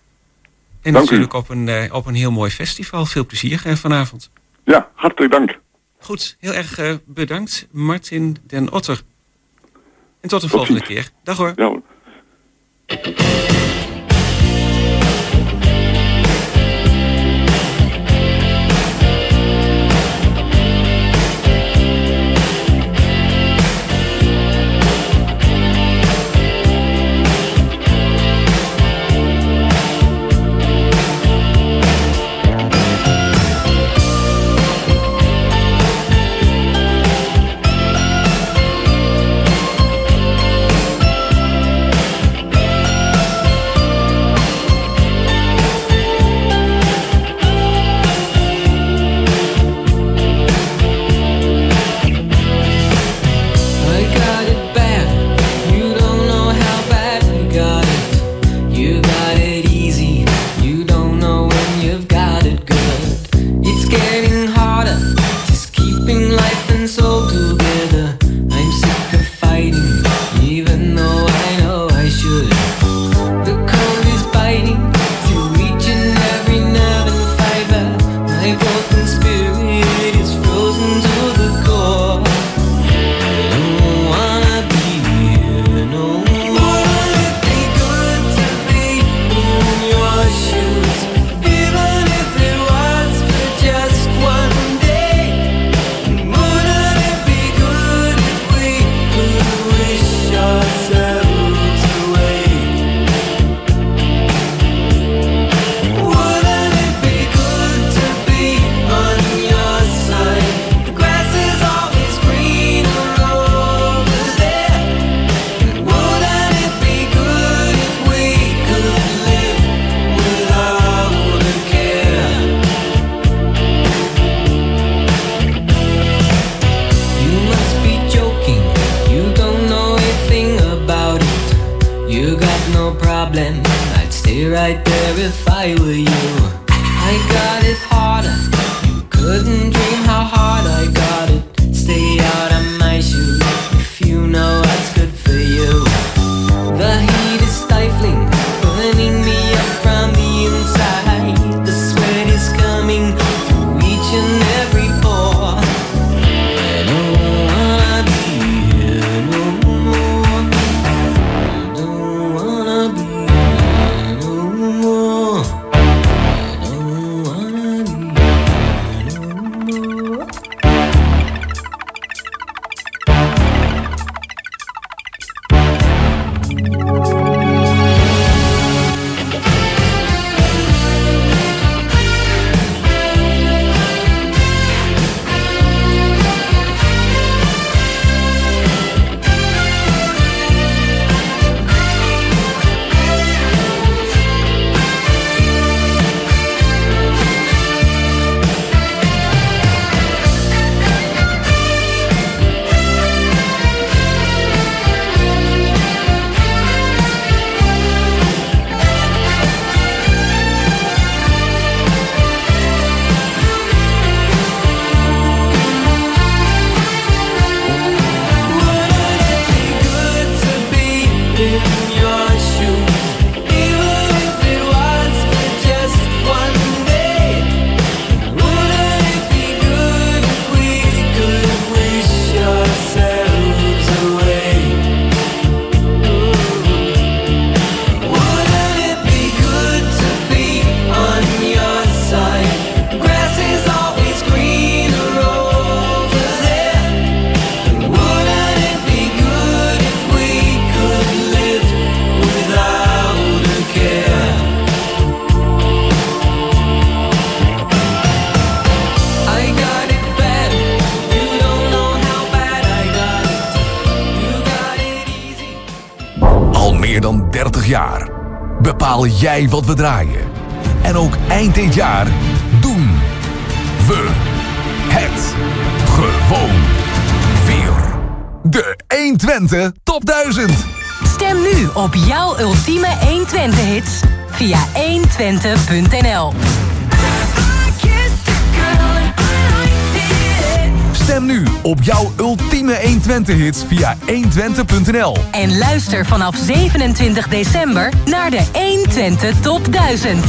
En Dank u. natuurlijk op een, op een heel mooi festival. Veel plezier vanavond. Ja, hartelijk dank. Goed, heel erg bedankt Martin den Otter. En tot de volgende keer. Dag hoor. Ja, hoor. Wat we draaien. En ook eind dit jaar doen we het gewoon weer. De 120 Top 1000. Stem nu op jouw ultieme 120-hits via 120.nl. Stem nu op jouw ultieme 120 hits via 120.nl. En luister vanaf 27 december naar de 120 Top 1000.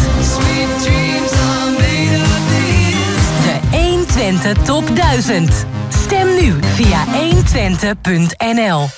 De 120 Top 1000. Stem nu via 120.nl.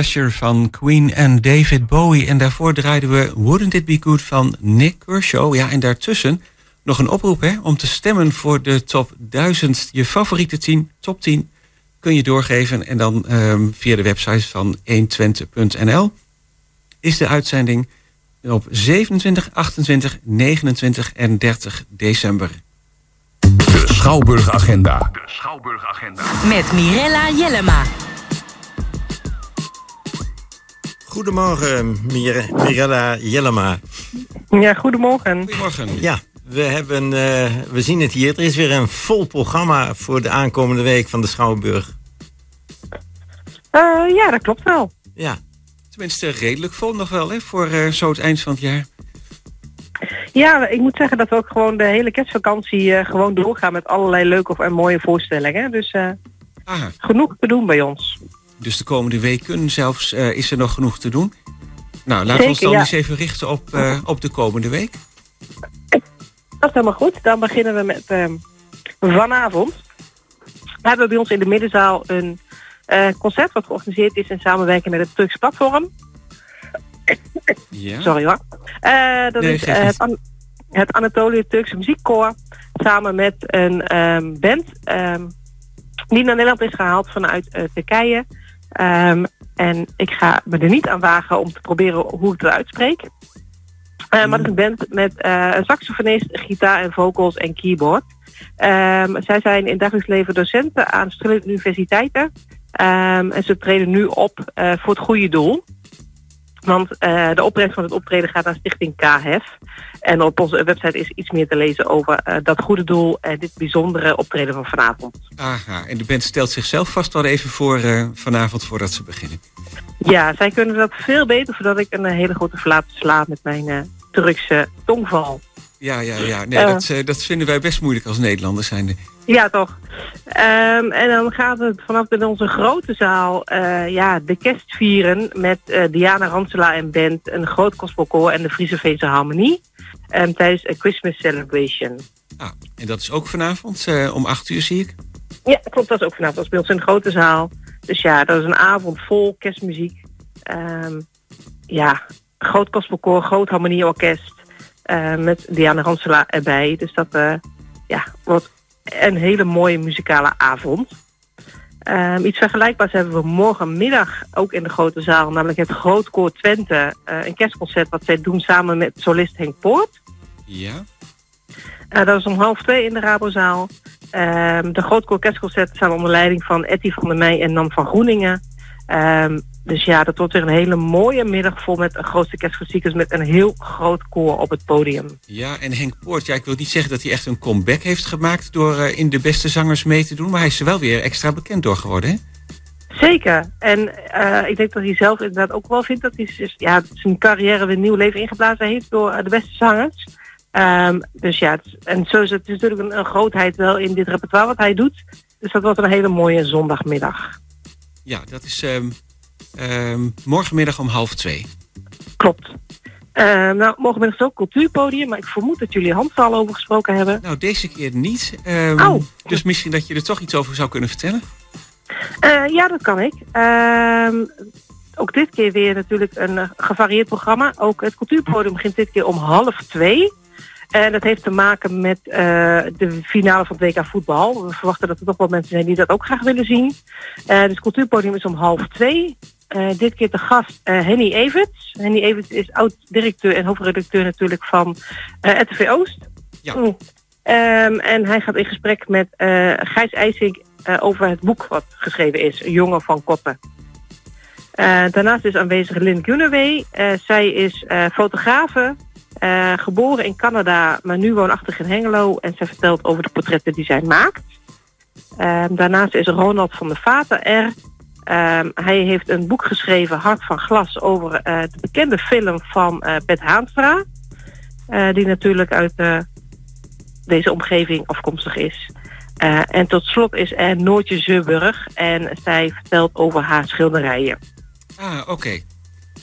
Pressure van Queen en David Bowie. En daarvoor draaiden we Wouldn't It Be Good van Nick Kershaw. Ja, en daartussen nog een oproep hè, om te stemmen voor de top 1000. Je favoriete 10, top 10 kun je doorgeven. En dan ehm, via de website van 120.nl is de uitzending op 27, 28, 29 en 30 december. De Schouwburgagenda. Met Mirella Jellema. Goedemorgen, Mir Mirella Jellema. Ja, goedemorgen. Goedemorgen. Ja, we, hebben, eh, we zien het hier. Er is weer een vol programma voor de aankomende week van de Schouwburg. Eh, ja, dat klopt wel. Ja, Tenminste, redelijk vol nog wel, hè, voor eh, zo het eind van het jaar. Ja, ik moet zeggen dat we ook gewoon de hele kerstvakantie eh, gewoon doorgaan met allerlei leuke en mooie voorstellingen. Dus genoeg te doen bij ons. Dus de komende weken zelfs eh, is er nog genoeg te doen. Nou, laten we ons dan ja. eens even richten op, eh, op de komende week. Dat is helemaal goed. Dan beginnen we met ehm, vanavond. Hebben we bij ons in de middenzaal een eh, concert wat georganiseerd is in samenwerking met het Turks Platform. Ja. Sorry hoor. Dat Nee, is het, An het Anatolië Turkse Muziekkoor. Samen met een ehm, band ehm, die naar Nederland is gehaald vanuit Turkije. Ehm, en ik ga me er niet aan wagen om te proberen hoe ik het uitspreek. Eh, maar het is een band met eh, een saxofonist, gitaar en vocals en keyboard. Ehm, zij zijn in dagelijks leven docenten aan verschillende universiteiten. Ehm, en ze treden nu op eh, voor het goede doel. Want eh, de opbrengst van het optreden gaat naar Stichting KHEF. En op onze website is iets meer te lezen over eh, dat goede doel en dit bijzondere optreden van vanavond. Aha, en de band stelt zichzelf vast wel even voor eh, vanavond voordat ze beginnen. Ja, zij kunnen dat veel beter voordat ik een eh, hele grote verlaat sla met mijn Turkse tongval. Ja, ja, ja. Nee, Eh. dat, eh, dat vinden wij best moeilijk als Nederlanders zijnde. Ja, toch. Ehm, en dan gaat het vanaf in onze grote zaal eh, ja, de kerst vieren met Diana Ransela en band, een groot gospelkoor en de Friese Veense Harmonie. ehm, tijdens een Christmas Celebration. Ah, en dat is ook vanavond om acht uur, zie ik. Ja, klopt. Dat is ook vanavond. Dat is bij ons in de grote zaal. Dus ja, dat is een avond vol kerstmuziek. Ehm, ja, groot gospelkoor, groot harmonieorkest. Eh, met Diana Ransela erbij. Dus dat eh, ja, wordt een hele mooie muzikale avond. Ehm, iets vergelijkbaars hebben we morgenmiddag ook in de grote zaal. Namelijk het Grootkoor Twente. eh, een kerstconcert wat zij doen samen met solist Henk Poort. Ja. Dat is om half twee in de Rabozaal. Ehm de Grootkoor Kerstconcert staan onder leiding van Etty van der Meij en Nam van Groeningen. Ehm, dus ja, dat wordt weer een hele mooie middag vol met grootste kerstklassiekers met een heel groot koor op het podium. Ja, en Henk Poort, ja, ik wil niet zeggen dat hij echt een comeback heeft gemaakt door eh, in de beste zangers mee te doen, maar hij is er wel weer extra bekend door geworden, hè? Zeker. En eh, ik denk dat hij zelf inderdaad ook wel vindt dat hij ja, zijn carrière weer nieuw leven ingeblazen heeft door eh, de beste zangers. Ehm, dus ja, het en zo is het, natuurlijk een, een grootheid wel in dit repertoire wat hij doet. Dus dat wordt een hele mooie zondagmiddag. Ja, dat is ehm, ehm, morgenmiddag om half twee. Klopt. Eh, nou, morgenmiddag is ook cultuurpodium, maar ik vermoed dat jullie Hans er al over gesproken hebben. Nou, deze keer niet. Ehm, Oh. Dus misschien dat je er toch iets over zou kunnen vertellen. Eh, ja, dat kan ik. Ook dit keer weer natuurlijk een eh, gevarieerd programma. Ook het cultuurpodium begint dit keer om half twee. En dat heeft te maken met eh, de finale van het WK voetbal. We verwachten dat er toch wel mensen zijn die dat ook graag willen zien. Eh, dus het cultuurpodium is om half twee. Eh, dit keer te gast Henny Everts. Henny Everts is oud-directeur en hoofdredacteur natuurlijk van RTV Oost. Ja. Ehm, en hij gaat in gesprek met Gijs IJsink over het boek wat geschreven is, jongen van Kotten. Eh, daarnaast is aanwezig Lynn Gunaway. Zij is fotografe, eh, geboren in Canada, maar nu woonachtig in Hengelo. En zij vertelt over de portretten die zij maakt. Ehm, daarnaast is Ronald van der Vaten er. Ehm, hij heeft een boek geschreven, Hart van Glas, over eh, de bekende film van eh Pet Haanstra. Die natuurlijk uit deze omgeving afkomstig is. En tot slot is er Noortje Zeeburg en zij vertelt over haar schilderijen. Ah, oké.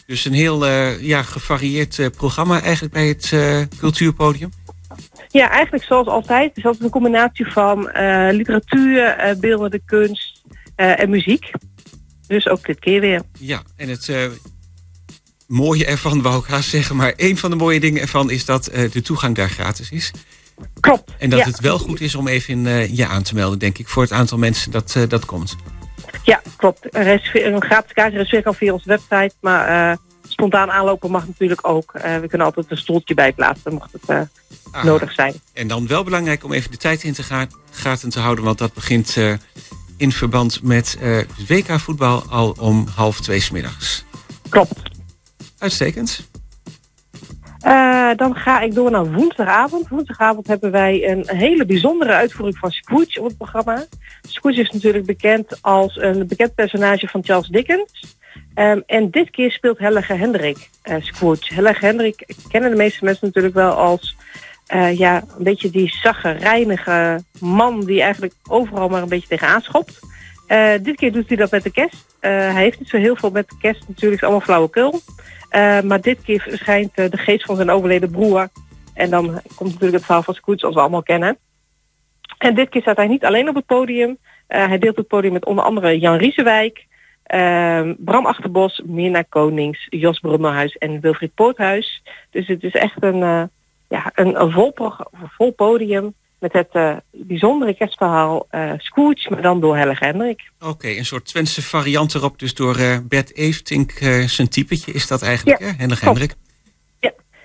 Dus een heel eh, ja, gevarieerd eh, programma eigenlijk bij het eh, cultuurpodium. Ja, eigenlijk zoals altijd. Het is altijd een combinatie van literatuur, beeldende kunst en muziek. Dus ook dit keer weer. Ja, en het mooie ervan wou ik haast zeggen, maar een van de mooie dingen ervan is dat de toegang daar gratis is. Klopt. En dat ja. het wel goed is om even in, eh, je aan te melden, denk ik, voor het aantal mensen dat, dat komt. Ja, klopt. Een, gratis kaartje reserveren kan via onze website. Maar eh, spontaan aanlopen mag natuurlijk ook. Eh, we kunnen altijd een stoeltje bij plaatsen. Mocht het, eh, Ah. nodig zijn. En dan wel belangrijk om even de tijd in te ga- gaten te houden, want dat begint in verband met eh, WK voetbal al om half twee 's middags. Klopt. Uitstekend. Eh, dan ga ik door naar woensdagavond. Woensdagavond hebben wij een hele bijzondere uitvoering van Scrooge op het programma. Scrooge is natuurlijk bekend als een bekend personage van Charles Dickens. Ehm, en dit keer speelt Helge Hendrik eh, Scrooge. Helge Hendrik kennen de meeste mensen natuurlijk wel als eh, ja, een beetje die zaggerijnige man die eigenlijk overal maar een beetje tegenaan schopt. Dit keer doet hij dat met de kerst. Hij heeft niet zo heel veel met de kerst natuurlijk, allemaal flauwekul. Eh, maar dit keer verschijnt eh, de geest van zijn overleden broer. En dan komt natuurlijk het verhaal van Scrooge zoals we allemaal kennen. En dit keer staat hij niet alleen op het podium. Eh, hij deelt het podium met onder andere Jan Riesewijk, Bram Achterbos, Mirna Konings, Jos Brummerhuis en Wilfried Poothuis. Dus het is echt een, ja, een, vol, vol podium met het eh, bijzondere kerstverhaal Scrooge, maar dan door Helge Hendrik. Oké, een soort Twentse variant erop, dus door eh, Bert Eeftink zijn typetje is dat eigenlijk, Ja, hè? Hendrik klopt. Hendrik.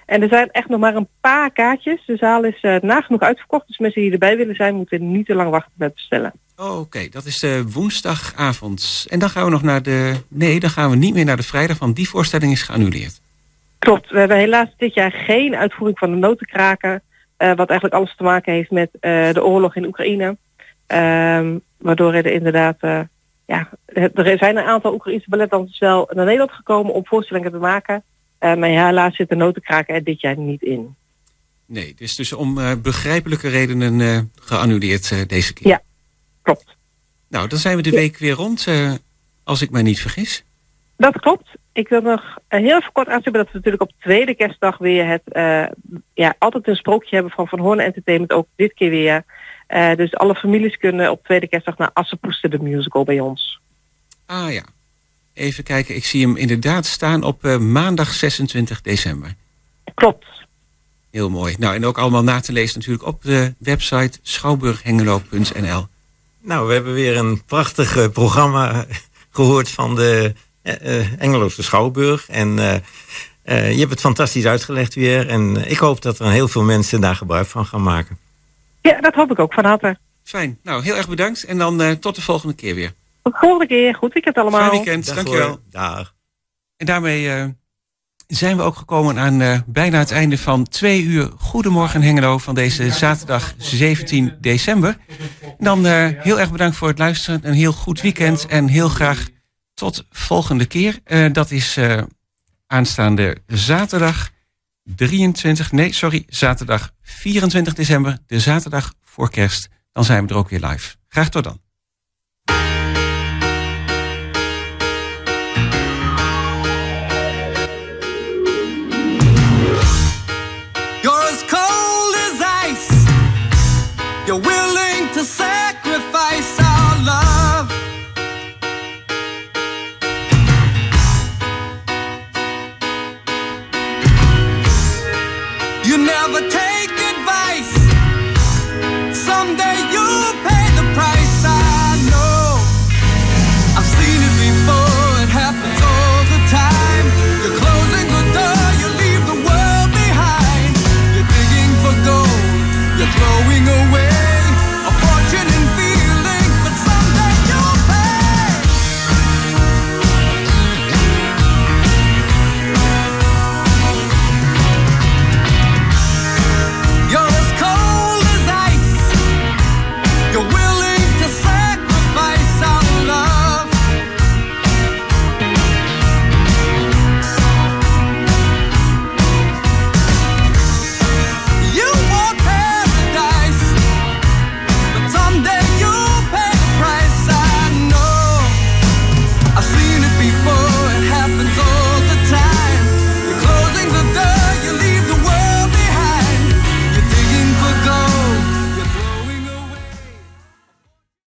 En er zijn echt nog maar een paar kaartjes. De zaal is nagenoeg uitverkocht. Dus mensen die erbij willen zijn, moeten niet te lang wachten met bestellen. Oh, Oké, dat is de woensdagavond. En dan gaan we nog naar de... Nee, dan gaan we niet meer naar de vrijdag, want die voorstelling is geannuleerd. Klopt. We hebben helaas dit jaar geen uitvoering van de notenkraken. Eh, wat eigenlijk alles te maken heeft met eh, de oorlog in Oekraïne. Ehm, waardoor er inderdaad... eh, ja, er zijn een aantal Oekraïnse balletdansers wel naar Nederland gekomen om voorstellingen te maken. Maar ja, helaas zitten notenkraken er dit jaar niet in. Nee, het is dus om begrijpelijke redenen geannuleerd deze keer. Ja, klopt. Nou, dan zijn we de week weer rond, als ik mij niet vergis. Dat klopt. Ik wil nog eh, heel even kort aanstippen dat we natuurlijk op tweede kerstdag weer het, eh, ja, altijd een sprookje hebben van Van Hoorn Entertainment, ook dit keer weer. Eh, dus alle families kunnen op tweede kerstdag naar Assepoester de musical bij ons. Ah ja, even kijken. Ik zie hem inderdaad staan op eh, maandag 26 december. Klopt. Heel mooi. Nou, en ook allemaal na te lezen natuurlijk op de website schouwburghengelo.nl. Nou, we hebben weer een prachtig programma gehoord van de Engeloze Schouwburg. En eh, eh, je hebt het fantastisch uitgelegd weer. En eh, ik hoop dat er heel veel mensen daar gebruik van gaan maken. Ja, dat hoop ik ook van harte. Fijn. Nou, heel erg bedankt. En dan eh, tot de volgende keer weer. Tot de volgende keer. Goed weekend allemaal. Fijn weekend. Dag Dankjewel. hoor. Dag. En daarmee eh, zijn we ook gekomen aan eh, bijna het einde van twee uur Goedemorgen Hengelo van deze zaterdag 17 december. En dan eh, heel erg bedankt voor het luisteren. Een heel goed weekend en heel graag tot volgende keer. Eh, dat is eh, aanstaande zaterdag 23, nee sorry, zaterdag 24 december, de zaterdag voor kerst. Dan zijn we er ook weer live. Graag tot dan. Cold as ice.